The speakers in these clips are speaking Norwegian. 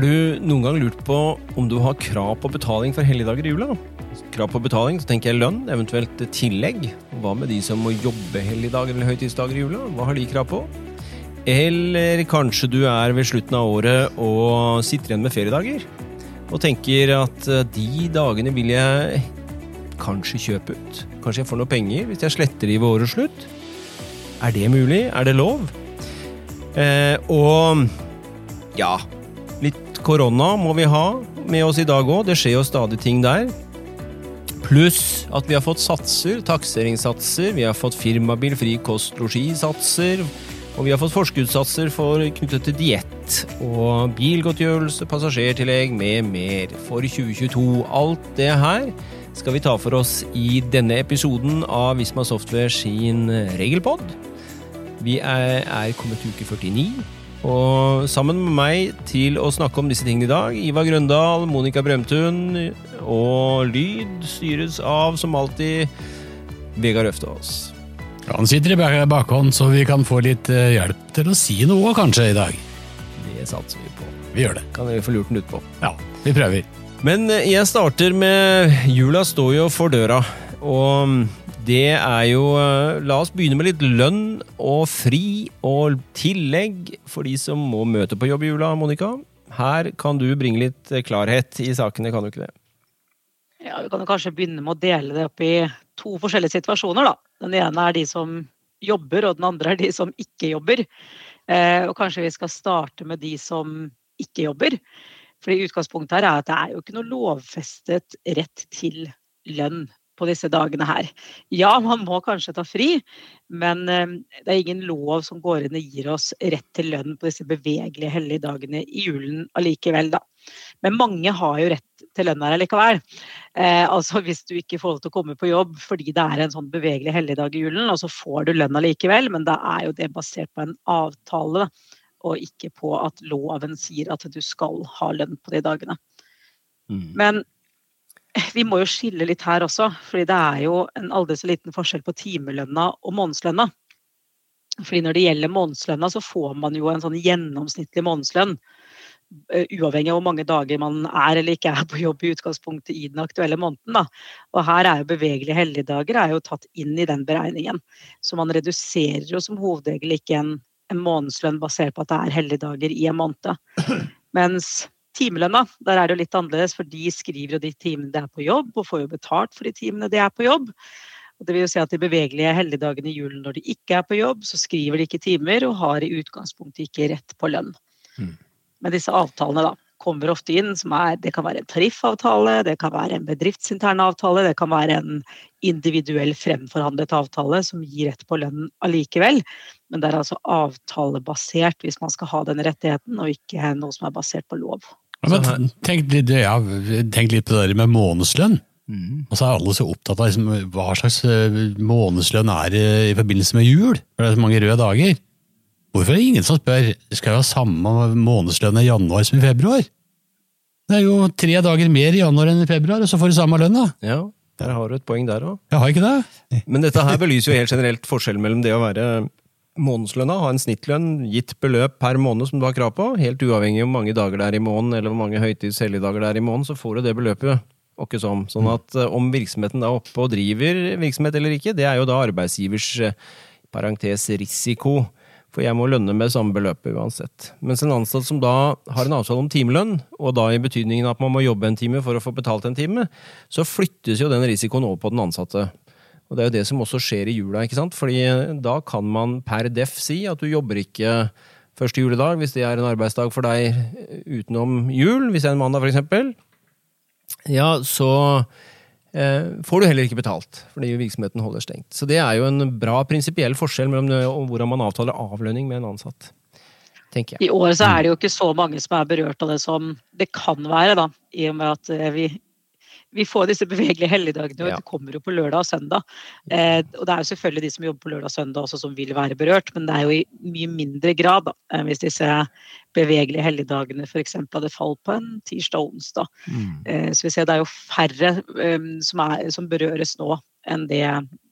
Har du noen gang lurt på om du har krav på betaling for helligdager i jula? Krav på betaling, så tenker jeg lønn, eventuelt tillegg. Hva med de som må jobbe helligdager eller høytidsdager i jula? Hva har de krav på? Eller kanskje du er ved slutten av året og sitter igjen med feriedager og tenker at eh, de dagene vil jeg kanskje kjøpe ut. Kanskje jeg får noe penger hvis jeg sletter de ved årets slutt. Er det mulig? Er det lov? Eh, og ja Korona må vi ha med oss i dag òg. Det skjer jo stadig ting der. Pluss at vi har fått satser, takseringssatser, vi har fått firmabil, fri kost, losji-satser. Og vi har fått forskuddssatser for knyttet til diett og bilgodtgjørelse, passasjertillegg med mer for 2022. Alt det her skal vi ta for oss i denne episoden av Visma Software sin regelpod. Vi er, er kommet til uke 49. Og sammen med meg til å snakke om disse tingene i dag, Ivar Grøndal, Monica Bremtun og lyd styres av, som alltid, Vegard Øftaas. Han sitter i bakhånd, så vi kan få litt eh, hjelp til å si noe kanskje i dag. Det satser vi på. Vi gjør det. Kan vi få lurt den ut på. Ja, vi prøver. Men eh, jeg starter med Jula står jo for døra, og det er jo eh, La oss begynne med litt lønn og fri og tillegg for de som må møte på jobb i jula, Monica. Her kan du bringe litt klarhet i sakene, kan du ikke det? Ja, Vi kan jo kanskje begynne med å dele det opp i to forskjellige situasjoner. da. Den ene er de som jobber, og den andre er de som ikke jobber. Eh, og kanskje vi skal starte med de som ikke jobber. For Utgangspunktet her er at det er jo ikke noe lovfestet rett til lønn på disse dagene her. Ja, man må kanskje ta fri, men eh, det er ingen lov som går inn og gir oss rett til lønn på disse bevegelige hellige dagene i julen allikevel, da. Men mange har jo rett til lønn her allikevel. Eh, altså hvis du ikke får lov til å komme på jobb fordi det er en sånn bevegelig helligdag i julen, og så får du lønn allikevel, men da er jo det basert på en avtale, og ikke på at loven sier at du skal ha lønn på de dagene. Mm. Men vi må jo skille litt her også, fordi det er jo en aldri så liten forskjell på timelønna og månedslønna. Fordi når det gjelder månedslønna, så får man jo en sånn gjennomsnittlig månedslønn. Eh, uavhengig av hvor mange dager man er eller ikke er på jobb i utgangspunktet i den aktuelle måneden. Da. Og her er jo bevegelige helligdager er jo tatt inn i den beregningen. Så man reduserer jo som hovedregel ikke en, en månedslønn basert på at det er helligdager i en måned. Mens timelønna, der er det jo litt annerledes, for de skriver jo de timene de er på jobb, og får jo betalt for de timene de er på jobb. Og det vil jo si at De bevegelige helligdagene i julen når de ikke er på jobb, så skriver de ikke timer og har i utgangspunktet ikke rett på lønn. Mm. Men disse avtalene da, kommer ofte inn som er Det kan være en tariffavtale, det kan være en bedriftsintern avtale, det kan være en individuell fremforhandlet avtale som gir rett på lønn allikevel. Men det er altså avtalebasert hvis man skal ha den rettigheten, og ikke noe som er basert på lov. Ja, tenk, litt, ja, tenk, litt, på det der med månedslønn. Mm. Og så er alle så opptatt av liksom, hva slags eh, månedslønn er i forbindelse med jul. For det er så mange røde dager. Hvorfor er det ingen som spør skal jeg ha samme månedslønn i januar som i februar? Det er jo tre dager mer i januar enn i februar, og så får du samme lønn, da. Ja, der har du et poeng der òg. Jeg har ikke det. Men dette her belyser jo helt generelt forskjellen mellom det å være månedslønna, ha en snittlønn, gitt beløp per måned som du har krav på, helt uavhengig av hvor mange dager det er i måneden, eller hvor mange høytids- helligdager det er i måneden, så får du det beløpet. Og ikke sånn. sånn at eh, om virksomheten er oppe og driver virksomhet eller ikke, det er jo da arbeidsgivers eh, parentes risiko. For jeg må lønne med samme beløpet uansett. Mens en ansatt som da har en avtale om timelønn, og da i betydningen at man må jobbe en time for å få betalt en time, så flyttes jo den risikoen over på den ansatte. Og det er jo det som også skjer i jula, ikke sant? Fordi da kan man per def si at du jobber ikke første juledag, hvis det er en arbeidsdag for deg utenom jul, hvis det er en mandag eksempel. Ja, så eh, får du heller ikke betalt, fordi virksomheten holder stengt. Så det er jo en bra prinsipiell forskjell mellom det, hvordan man avtaler avlønning med en ansatt. I år så er det jo ikke så mange som er berørt av det som det kan være, da, i og med at eh, vi vi får disse bevegelige helligdagene, og ja. det kommer jo på lørdag og søndag. Eh, og det er jo selvfølgelig de som jobber på lørdag og søndag også som vil være berørt, men det er jo i mye mindre grad da, hvis disse bevegelige helligdagene f.eks. hadde falt på en tirsdag og onsdag. Mm. Eh, så vi ser det er jo færre um, som, er, som, berøres nå enn det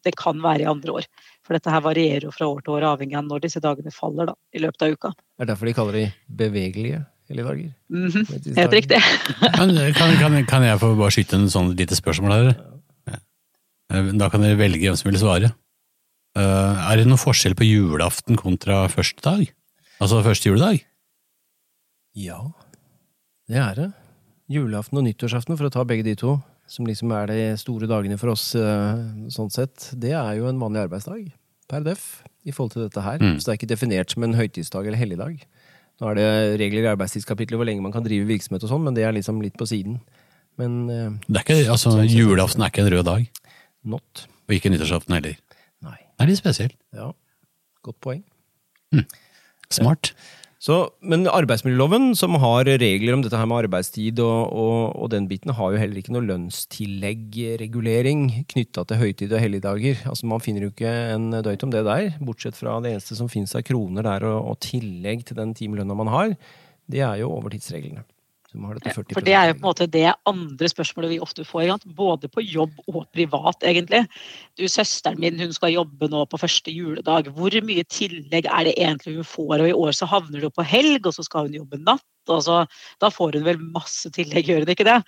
det kan være i andre år. For dette her varierer jo fra år til år, avhengig av når disse dagene faller da, i løpet av uka. Det er derfor de kaller de bevegelige helligdager. -hmm. Helt riktig. Eh, kan, kan, kan jeg få bare skyte en sånn lite spørsmål her? Eh, Da kan dere velge hvem som vil svare. Uh, Er det noen forskjell på julaften kontra første dag? Altså første juledag? Ja, det er det. Julaften og nyttårsaften, for å ta begge de to, som liksom er de store dagene for oss sånn sett, det er jo en vanlig arbeidsdag per def i forhold til dette her. Mm. Så det er ikke definert som en høytidsdag eller helligdag. Nå er det regler i arbeidstidskapitlet hvor lenge man kan drive virksomhet og sånn, men det er liksom litt på siden. Men eh, Det er ikke, altså, julaften er ikke en rød dag, not. og ikke nyttårsaften heller. Nei. Det er litt spesielt. Ja, godt poeng. Smart. Så, men arbeidsmiljøloven, som har regler om dette her med arbeidstid og, og, og den biten, har jo heller ikke noe lønnstilleggregulering knytta til høytid og helligdager. Altså, man finner jo ikke en døyt om det der, bortsett fra det eneste som finnes av kroner der og, og tillegg til den timelønna man har. Det er jo overtidsreglene. Som det til 40 For det er jo på en måte det andre spørsmålet vi ofte får. Både på jobb og privat, egentlig. Du, Søsteren min hun skal jobbe nå på første juledag. Hvor mye tillegg er det egentlig hun får? Og i år så havner det på helg, og så skal hun jobbe natt. og så, Da får hun vel masse tillegg, gjør hun ikke det?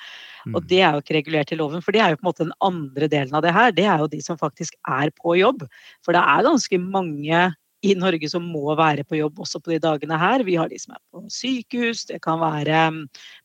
Og det er jo ikke regulert i loven. For det er jo på en måte den andre delen av det her. Det er jo de som faktisk er på jobb. For det er ganske mange i Norge som må være på jobb også på de dagene her. Vi har de som er på sykehus, det kan være um,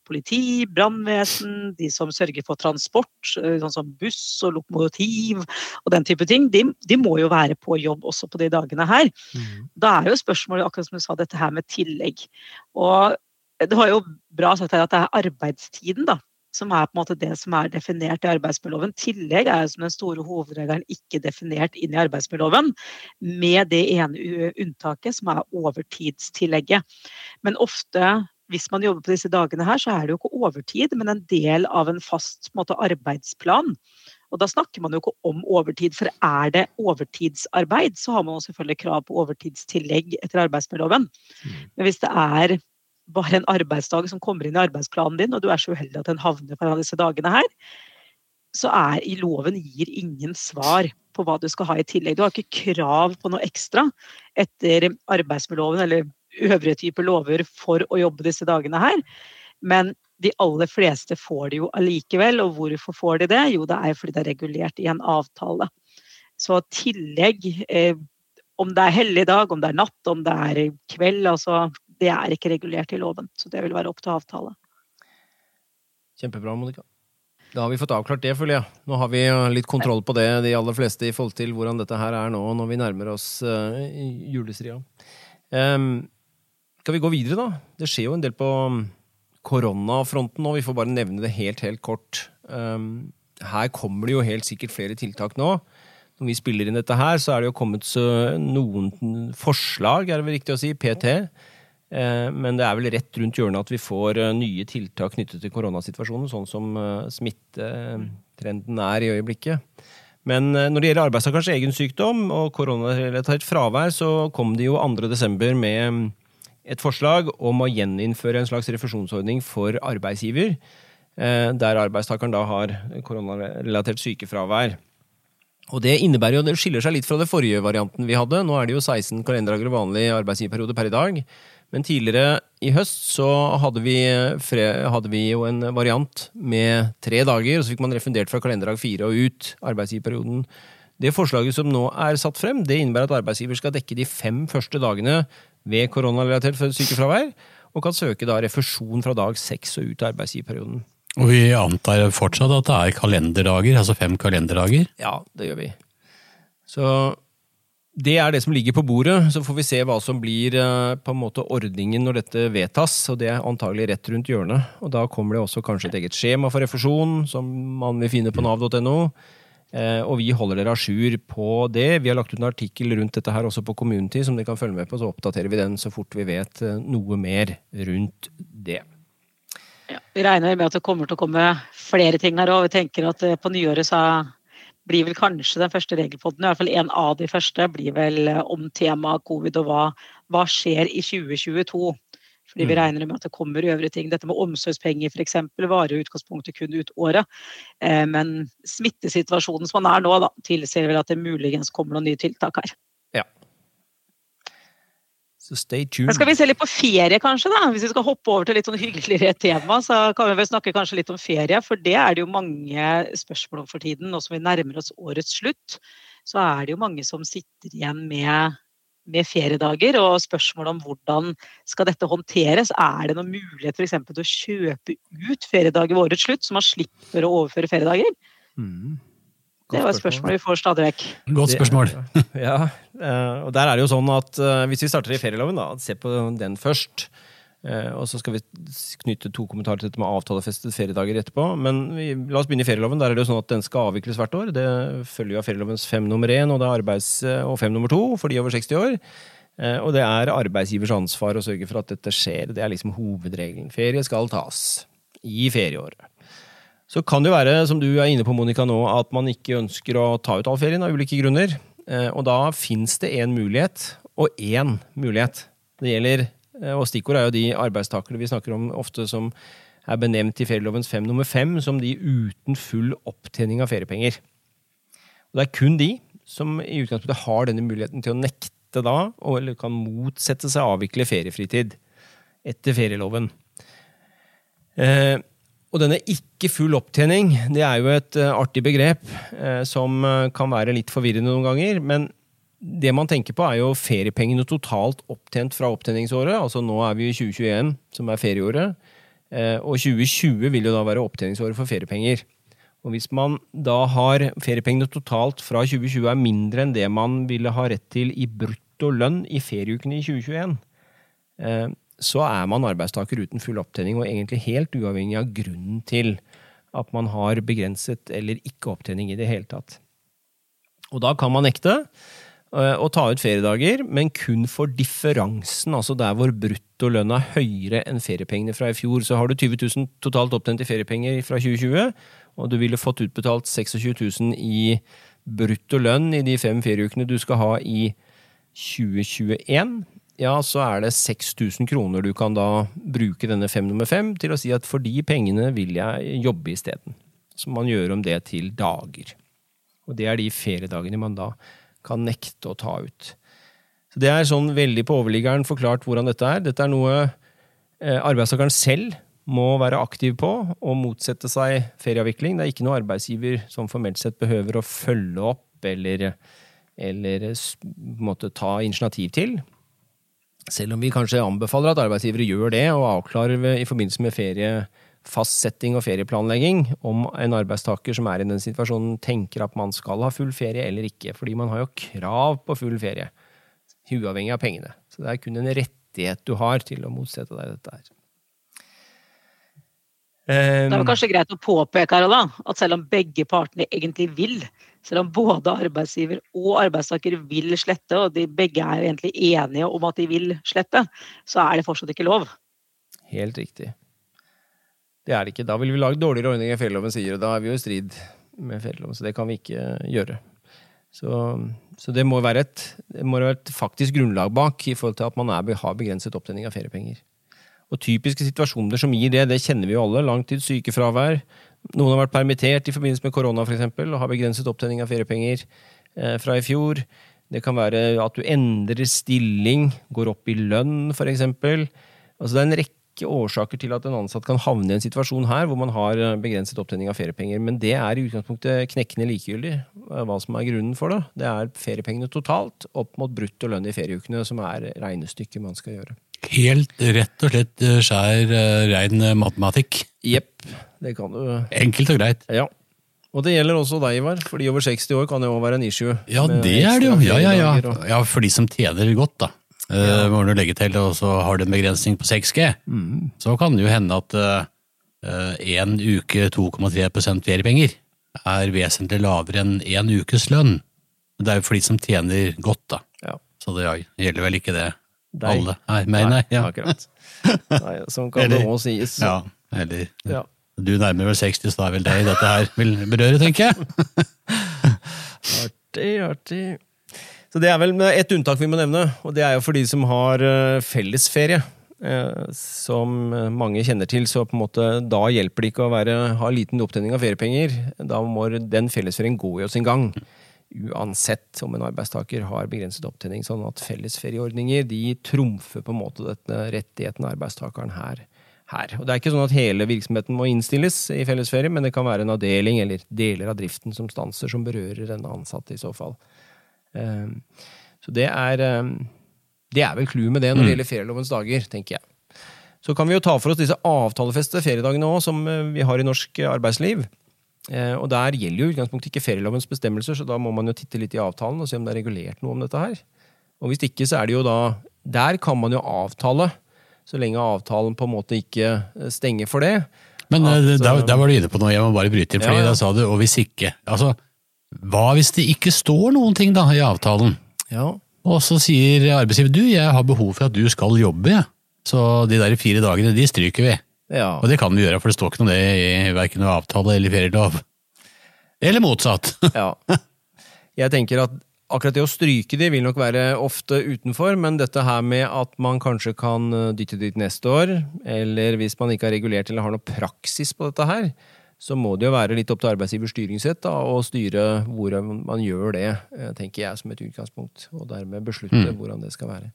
politi, brannvesen, de som sørger for transport, sånn som buss og lokomotiv og den type ting. De, de må jo være på jobb også på de dagene her. Mm. Da er jo spørsmålet, akkurat som du sa, dette her med tillegg. Og det var jo bra sagt her at det er arbeidstiden, da som er på en måte det som er definert i arbeidsmiljøloven. Tillegg er som den store hovedregelen ikke definert inn i arbeidsmiljøloven, med det ene unntaket som er overtidstillegget. Men ofte, hvis man jobber på disse dagene her, så er det jo ikke overtid, men en del av en fast på en måte, arbeidsplan. Og da snakker man jo ikke om overtid, for er det overtidsarbeid, så har man selvfølgelig krav på overtidstillegg etter arbeidsmiljøloven. Men hvis det er bare en arbeidsdag som kommer inn i arbeidsplanen din, og du er så uheldig at den havner på disse dagene her, så er i loven gir ingen svar på hva du skal ha i tillegg. Du har ikke krav på noe ekstra etter arbeidsmiljøloven eller øvrige typer lover for å jobbe disse dagene her. Men de aller fleste får det jo allikevel, og hvorfor får de det? Jo, det er fordi det er regulert i en avtale. Så tillegg, eh, om det er helligdag, om det er natt, om det er kveld, altså det er ikke regulert i loven. Så det vil være opp til avtale. Kjempebra, Monica. Da har vi fått avklart det, føler jeg. Nå har vi eh, litt kontroll på det, de aller fleste, i forhold til hvordan dette her er nå, når vi nærmer oss uh, julestria. Um, skal vi gå videre, da? Det skjer jo en del på um, koronafronten nå. Vi får bare nevne det helt, helt kort. Um, her kommer det jo helt sikkert flere tiltak nå. Når vi spiller inn dette her, så er det jo kommet så noen forslag, er det vel riktig å si, PT. Eh, Men det er vel rett rundt hjørnet at vi får eh, nye tiltak knyttet til koronasituasjonen, sånn som eh, smittetrenden er i øyeblikket. Men når det gjelder arbeidstakers egen sykdom og koronarelatert fravær, så kom de jo 2. desember med mm, et forslag om å gjeninnføre en slags refusjonsordning for arbeidsgiver, der arbeidstakeren da har koronarelatert sykefravær. Og Det innebærer jo, det skiller seg litt fra det forrige varianten vi hadde. Nå er det jo 16 kalenderdager vanlig arbeidsgiverperiode per i dag. Men tidligere i høst så hadde vi, hadde vi jo en variant med tre dager, og så fikk man refundert fra kalenderdag fire og ut arbeidsgiverperioden. Det forslaget som nå er satt frem, det innebærer at arbeidsgiver skal dekke de fem første dagene ved koronarelatert sykefravær, og kan søke da refusjon fra dag seks og ut av arbeidsgiverperioden. Og vi antar fortsatt at det er kalenderdager, altså fem kalenderdager. Ja, det gjør vi. Så det er det som ligger på bordet. Så får vi se hva som blir eh, på en måte ordningen når dette vedtas. Og det er antagelig rett rundt hjørnet. Og da kommer det også kanskje et eget skjema for refusjon, som man vil finne på nav.no. Eh, Og vi holder dere a jour på det. Vi har lagt ut en artikkel rundt dette her også på Community, som dere kan følge med på. Så oppdaterer vi den så fort vi vet eh, noe mer rundt det. Ja, vi regner med at det kommer til å komme flere ting her òg. Vi tenker at på nyåret så blir vel kanskje den første regelpodden, i hvert fall en av de første, blir vel eh, om temaet covid og hva, hva skjer i 2022. Fordi vi Mm. regner med at det kommer øvrige ting. Dette med omsorgspenger f.eks. varer i utgangspunktet kun ut året. Eh, Men smittesituasjonen som man er nå, da, tilsier vel at det muligens kommer noen nye tiltak her. Så stay tuned. Men skal vi se litt på ferie, kanskje? da? Hvis vi skal hoppe over til litt sånn hyggeligere tema, så kan vi vel snakke kanskje litt om ferie. For det er det jo mange spørsmål om for tiden. Nå som vi nærmer oss årets slutt, så er det jo mange som sitter igjen med, med feriedager og spørsmål om hvordan skal dette håndteres. Er det noen mulighet f.eks. til å kjøpe ut feriedager ved årets slutt, så man slipper å overføre feriedager? Mm. Det var et spørsmål vi får stadig vekk. Godt spørsmål. ja, eh, og der er det jo sånn at eh, hvis vi starter i ferieloven, da, se på den først. Eh, og så skal vi knytte to kommentarer til dette med avtalefestede feriedager etterpå. Men vi, la oss begynne i ferieloven. Der er det jo sånn at den skal avvikles hvert år. Det følger jo av ferielovens fem nummer én, og det er arbeids- og fem nummer to for de over 60 år. Og det er arbeidsgivers ansvar å sørge for at dette skjer. Det er liksom hovedregelen. Ferie skal tas i ferieåret. Så kan det være, som du er inne på, Monica, nå, at man ikke ønsker å ta ut all ferien av ulike grunner. Eh, og da fins det én mulighet, og én mulighet. Det gjelder, eh, og Stikkord er jo de arbeidstakere vi snakker om ofte som er benevnt i ferielovens fem nummer fem som de uten full opptjening av feriepenger. Og det er kun de som i utgangspunktet har denne muligheten til å nekte da, eller kan motsette seg å avvikle feriefritid etter ferieloven. Eh, og denne ikke full opptjening, det er jo et uh, artig begrep uh, som uh, kan være litt forvirrende noen ganger. Men det man tenker på, er jo feriepengene totalt opptjent fra opptjeningsåret. Altså nå er vi i 2021, som er ferieåret. og 2020 vil jo da være opptjeningsåret for feriepenger. Og hvis man da har feriepengene totalt fra 2020 er mindre enn det man ville ha rett til i brutto lønn i ferieukene i 2021, så er man arbeidstaker uten full opptjening, og egentlig helt uavhengig av grunnen til at man har begrenset eller ikke opptjening i det hele tatt. Og da kan man nekte eh, å ta ut feriedager, men kun for differansen, altså der hvor bruttolønn er høyere enn feriepengene fra i fjor. Så har du 20 000 totalt opptjent i feriepenger fra 2020, og du ville fått utbetalt 26 000 i bruttolønn i de fem ferieukene du skal ha i 2021 ja, så er det 6000 kroner du kan da bruke denne fem nummer fem til å si at for de pengene vil jeg jobbe isteden. Så man gjør om det til dager. Og det er de feriedagene man da kan nekte å ta ut. Så Det er sånn veldig på overliggeren forklart hvordan dette er. Dette er noe eh, arbeidstakeren selv må være aktiv på og motsette seg ferieavvikling. Det er ikke noe arbeidsgiver som formelt sett behøver å følge opp eller, eller måte, ta initiativ til. Selv om vi kanskje anbefaler at arbeidsgivere gjør det, og avklarer i forbindelse med feriefastsetting og ferieplanlegging om en arbeidstaker som er i den situasjonen, tenker at man skal ha full ferie eller ikke. Fordi man har jo krav på full ferie, uavhengig av pengene. Så det er kun en rettighet du har til å motsette deg dette her. Det er kanskje greit å påpeke her, da, at selv om begge partene egentlig vil, selv om både arbeidsgiver og arbeidstaker vil slette, og de begge er egentlig enige om at de vil slette, så er det fortsatt ikke lov. Helt riktig. Det er det ikke. Da vil vi lage dårligere ordninger enn ferieloven sier, og da er vi jo i strid med ferieloven, så det kan vi ikke gjøre. Så, så det, må et, det må være et faktisk grunnlag bak i forhold til at man er, har begrenset opptjening av feriepenger. Og typiske situasjoner som gir det, det kjenner vi jo alle. Langtids sykefravær, noen har vært permittert i forbindelse med korona for eksempel, og har begrenset opptjening av feriepenger eh, fra i fjor. Det kan være at du endrer stilling, går opp i lønn f.eks. Altså, det er en rekke årsaker til at en ansatt kan havne i en situasjon her hvor man har eh, begrenset opptjening av feriepenger. Men det er i utgangspunktet knekkende likegyldig eh, hva som er grunnen for det. Det er feriepengene totalt opp mot brutto lønn i ferieukene som er regnestykket man skal gjøre. Helt rett og slett eh, skjær eh, rein eh, matematikk. Jepp. Det kan du. Enkelt og greit. Ja. Og det gjelder også deg, Ivar. For de over 60 år kan det òg være en issue. Ja, det er det jo. Ja, ja, ja. ja, For de som tjener godt, da. Ja. Uh, må du legge til, og så har du en begrensning på 6G. Mm. Så kan det jo hende at én uh, uke 2,3 feriepenger er vesentlig lavere enn én ukes lønn. Det er jo for de som tjener godt, da. Ja. Så det gjelder vel ikke det deg. Alle. Nei, meg, nei. Ja. Akkurat. Nei, sånn kan eller, det òg sies. Ja, eller ja. Du nærmer vel 60, så da er vel deg dette her vil berøre, tenker jeg. artig, artig. Så det er vel ett unntak vi må nevne, og det er jo for de som har eh, fellesferie. Eh, som mange kjenner til, så på en måte da hjelper det ikke å være, ha liten opptenning av feriepenger. Da må den fellesferien gå i sin gang. Uansett om en arbeidstaker har begrenset opptjening. Sånn at fellesferieordninger de trumfer på en måte dette rettigheten arbeidstakeren her. her. Og Det er ikke sånn at hele virksomheten må innstilles i fellesferie, men det kan være en avdeling eller deler av driften som stanser, som berører denne ansatte i så fall. Ehm, så det er, ehm, det er vel clouet med det når det gjelder ferielovens dager, tenker jeg. Så kan vi jo ta for oss disse avtalefestede feriedagene òg, som eh, vi har i norsk arbeidsliv. Eh, og der gjelder jo utgangspunktet ikke ferielovens bestemmelser, så da må man jo titte litt i avtalen og se om det er regulert noe om dette her. Og hvis ikke, så er det jo da Der kan man jo avtale, så lenge avtalen på en måte ikke eh, stenger for det. Men At, eh, der, eh, der var du inne på noe, jeg må bare bryte inn, fordi Ja, ja. da sa du 'og hvis ikke'. Altså, hva hvis det ikke står noen ting da i avtalen? Ja, Og så sier arbeidsgiver du, jeg har behov for at du skal jobbe, så de der fire dagene, de stryker vi. Ja. Og det kan vi gjøre, for det står ikke noe om det i verken avtale eller ferielov. Eller motsatt. Ja. Jeg tenker at akkurat det å stryke de vil nok være ofte utenfor, men dette her med at man kanskje kan eh, dytte dit neste år, eller hvis man ikke har regulert eller har noe praksis på dette her, så må det jo være litt opp til arbeidsgivers styringsrett da, å styre hvordan man gjør det, eh, tenker jeg som et utgangspunkt, og dermed beslutte hvordan det skal være.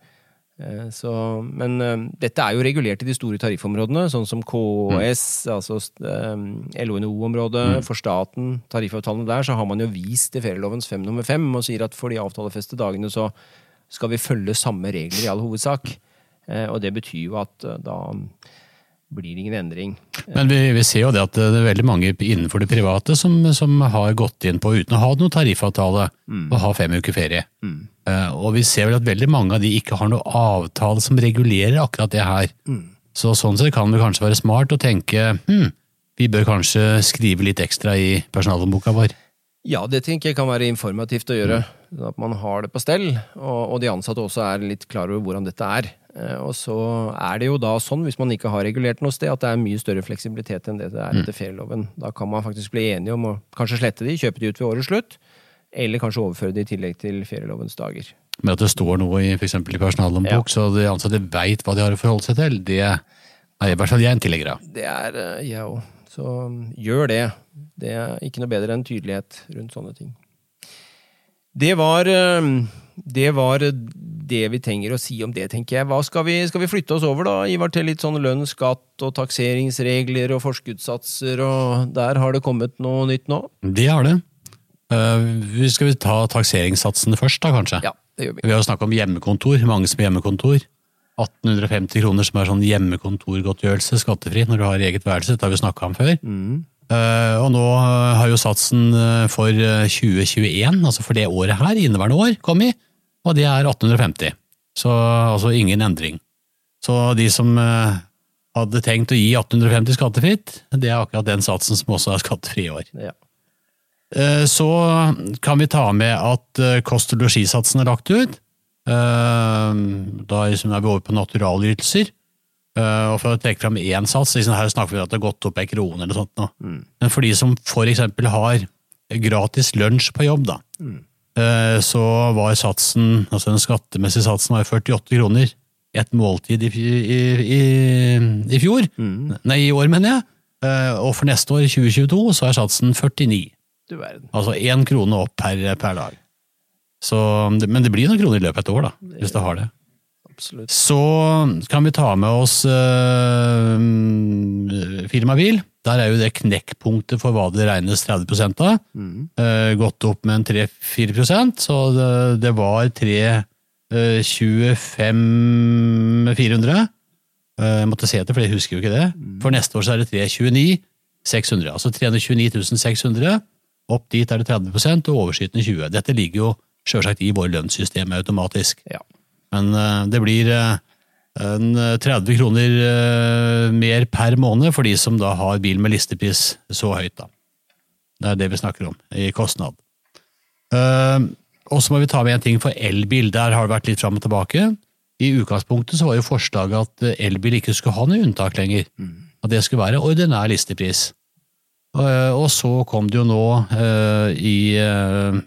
Eh, Så, men eh, dette er jo regulert i de store tariffområdene, sånn som KS, altså eh, LO-NHO-området, for staten, tariffavtalene der, så har man jo vist til ferielovens fem nummer fem og sier at for de avtalefeste dagene så skal vi følge samme regler i all hovedsak. Og det betyr jo at da blir ingen endring. Men vi, vi ser jo det at det er veldig mange innenfor det private som, som har gått inn på, uten å ha noen tariffavtale, og ha fem uker ferie. Eh, og vi ser vel at veldig mange av de ikke har noe avtale som regulerer akkurat det her. Så sånn sett kan det kanskje være smart å tenke hm, vi bør kanskje skrive litt ekstra i personalhåndboka vår. Ja, det tenker jeg kan være informativt å gjøre. sånn At man har det på stell, og, og de ansatte også er litt klar over hvordan dette er. Eh, Og så er det jo da sånn, hvis man ikke har regulert noe sted, at det er mye større fleksibilitet enn det det er etter ferieloven. Da kan man faktisk bli enige om å kanskje slette de, kjøpe de ut ved årets slutt, eller kanskje overføre de i tillegg til ferielovens dager. Men at det står noe i, eksempel i personalhåndbok, så de ansatte veit hva de har å forholde seg til, det er i hvert fall jeg en tilhenger av. Det er eh, jeg òg. Så mm, gjør det. Det er ikke noe bedre enn tydelighet rundt sånne ting. Det var, eh, det var det vi trenger å si om det, tenker jeg. Hva skal vi, skal vi flytte oss over, da, Ivar, til litt sånn lønn, skatt og takseringsregler og forskuddssatser, og der har det kommet noe nytt nå? Det har det. Uh, skal vi ta takseringssatsene først, da, kanskje? Ja, det gjør vi. Vi har jo snakka om hjemmekontor, mange som har hjemmekontor. 1850 kroner som er sånn hjemmekontorgodtgjørelse, skattefri når du har eget værelse. Dette har vi snakka om før. Eh, og nå eh, har jo satsen for eh, 2021, altså for det året her, inneværende år, kommet, og det er 850. Så altså ingen endring. Så de som eh, hadde tenkt å gi 850 skattefritt, det er akkurat den satsen som også er skattefri i år. Ja. Eh, Så kan vi ta med at eh, kost- og losjisatsen er lagt ut. Da er vi over på naturalytelser. Og for å trekke fram én sats, liksom her snakker vi om at det har gått opp ei krone eller sånt Mm. Men for de som for eksempel har gratis lunsj på jobb, da, eh, så var satsen, altså den skattemessige satsen var 48 kroner et måltid i, i, i, i fjor. Nei, i år, mener jeg. Eh, Og for neste år, 2022, så er satsen 49. Du verden. Altså én krone opp per, per dag. Så, men det blir noen kroner i løpet av et år, da, hvis det har det. Absolutt. Så kan vi ta med oss uh, firmabil. Der er jo det knekkpunktet for hva det regnes 30 av. Eh, gått opp med en 3-4% så det, det var 325 400. Uh, Jeg måtte se etter, for jeg husker jo ikke det. For neste år så er det 329 600. Altså 329 600. Opp dit er det 30% og overskytende 20. Dette ligger jo sjølsagt i vår lønnssystem automatisk. Ja. Men uh, det blir eh, eh, 30 kroner eh, mer per måned for de som da har bil med listepris så høyt. da. Det er det vi snakker om i kostnad. Eh, og så må vi ta med en ting for elbil. Der har det vært litt fram og tilbake. I utgangspunktet så var jo forslaget at eh, elbil ikke skulle ha noe unntak lenger. At det skulle være ordinær listepris. Og, eh, så kom det jo nå eh, i eh,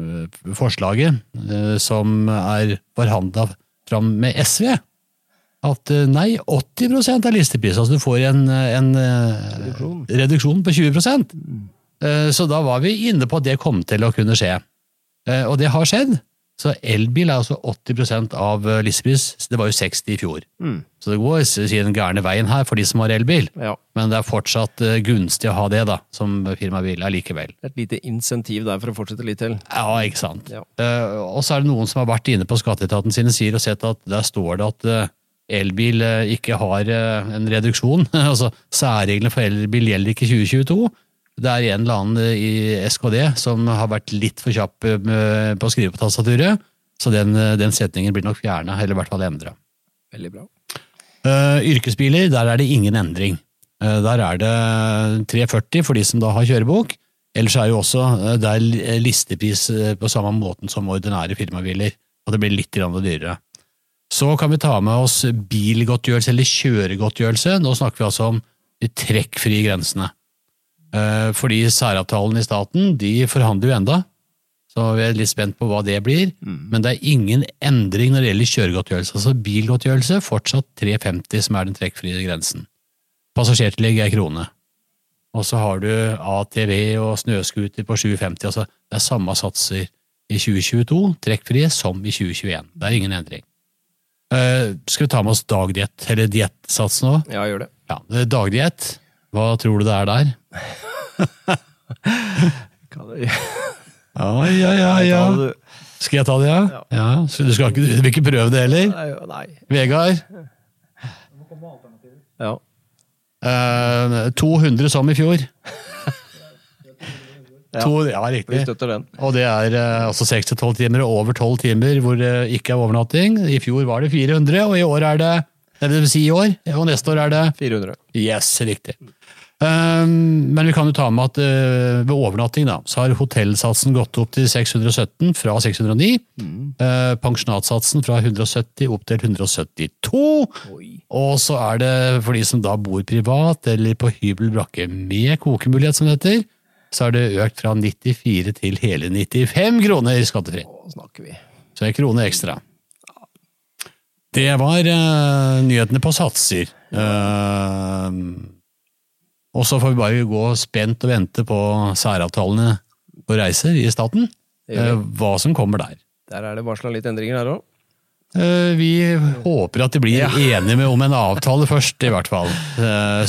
eh, forslaget eh, som er forhandla fram med SV, at eh, nei, 80% er listepris. Altså du får en, en eh, Reduksjon. reduksjon på 20 mm. Så da var vi inne på at det kom til å kunne skje. Eh, og det har skjedd. Så elbil er altså 80 av eh, listepris. Det var jo 60 i fjor. Mm. Så det går den gærne veien her for de som har elbil. Ja. Men det er fortsatt eh, gunstig å ha det, da, som firmabil allikevel. Et lite insentiv der for å fortsette litt til. Ja, ikke sant. Ja. Eh, og så er det noen som har vært inne på skatteetaten sine sider og sett at der står det at eh, elbil eh, ikke har eh, en reduksjon. altså Særreglene for elbil gjelder ikke 2022. Det er en eller annen eh, i SKD som har vært litt for kjapp på å skrive på tastaturet. Så den, den setningen blir nok fjerna, eller i hvert fall endra. Veldig bra. Uh, yrkesbiler, der er det ingen endring. Uh, der er det 340 for de som da har kjørebok. Ellers er jo også uh, det er listepris på samme måten som ordinære firmabiler, og det blir litt grann dyrere. Så kan vi ta med oss bilgodtgjørelse eller kjøregodtgjørelse. Nå snakker vi altså om de trekkfrie grensene. Eh, Fordi særavtalen i staten de forhandler jo enda, så vi er litt spent på hva det blir. Men det er ingen endring når det gjelder kjøregodtgjørelse. Altså bilgodtgjørelse fortsatt 350 som er den trekkfrie grensen. Passasjertillegg er krone. Og så har du ATV og snøscooter på 750. Altså det er samme satser i 2022, trekkfrie, som i 2021. Det er ingen endring. Eh, skal vi ta med oss dagdiett, eller diettsats nå? Ja, gjør det. Ja, er Dagdiett, hva tror du det er der? Ja, ja, ja, ja. Skal jeg ta det, ja? ja. du, skal ikke, du vil ikke prøve det heller? Nei. Vegard? Ja. Uh, 200 som i fjor. To, ja, Vi støtter den. Og det er altså seks 6-12 timer og over 12 timer hvor det ikke er overnatting. I fjor var det 400, og i år er det det vil si i år, og neste år er det 400. Yes, riktig. Um, men vi kan jo ta med at uh, ved overnatting da, så har hotellsatsen gått opp til 617 fra 609. Uh, pensjonatsatsen fra 170 opp til 172. Oi. Og så er det for de som da bor privat eller på hybel brakke med kokemulighet, som det heter, så er det økt fra 94 til hele 95 kroner skattefri. Så en krone ekstra. Det var uh, nyhetene på satser. Uh, og så får vi bare gå spent og vente på særavtalene på reiser i staten. Uh, hva som kommer der. Der er det varsla litt endringer der òg. Vi håper at de blir enige med om en avtale først, i hvert fall.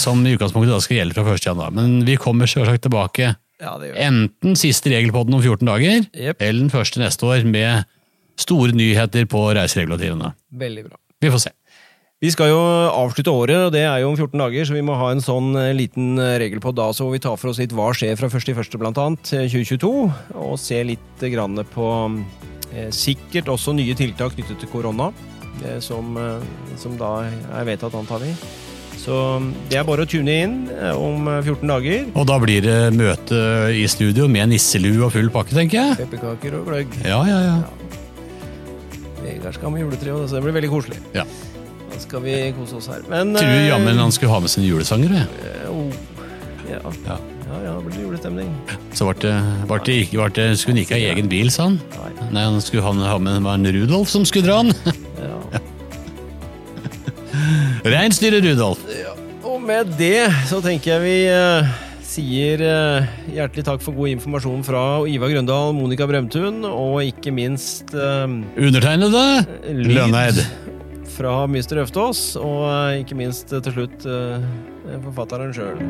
Som i utgangspunktet da skal gjelde fra 1. januar. Men vi kommer selvsagt tilbake Ja, det gjør det. enten siste regelpodden om 14 dager, yep. eller den første neste år med store nyheter på reiseregulativene. Veldig bra. Vi får se. Vi skal jo avslutte året, og det er jo om 14 dager, så vi må ha en sånn eh, liten regel på da, så vi tar for oss litt hva skjer fra 1.1. blant annet, eh, 2022, og se litt eh, grann på eh, sikkert også nye tiltak knyttet til korona, eh, som, eh, som da er vedtatt, antar vi. Så det er bare å tune inn eh, om eh, 14 dager. Og da blir det møte i studio med nisselue og full pakke, tenker jeg. Pepperkaker og gløgg. Ja, ja, ja. Vegard skal ha med juletre, så det blir veldig koselig. Ja. Da skal vi kose oss her. Men Tror eh, jammen han skulle ha med sine julesanger? eh, oh, ja. Ja. ja, ja, det blir julestemning. Så ble det, ble det, ikke- ble det, skulle han ikke ha egen bil, sa han. Nei. Nei, han skulle ha, med var en Rudolf som skulle dra han. Ja. Reinsdyret Rudolf. Med det så tenker jeg vi eh, sier eh, hjertelig takk for god informasjon fra Ivar Grøndal, Monica Bremtun, og ikke minst eh, Undertegnede Lønneid. fra Mr. Øftås, og eh, ikke minst eh, til slutt eh, forfatteren sjøl.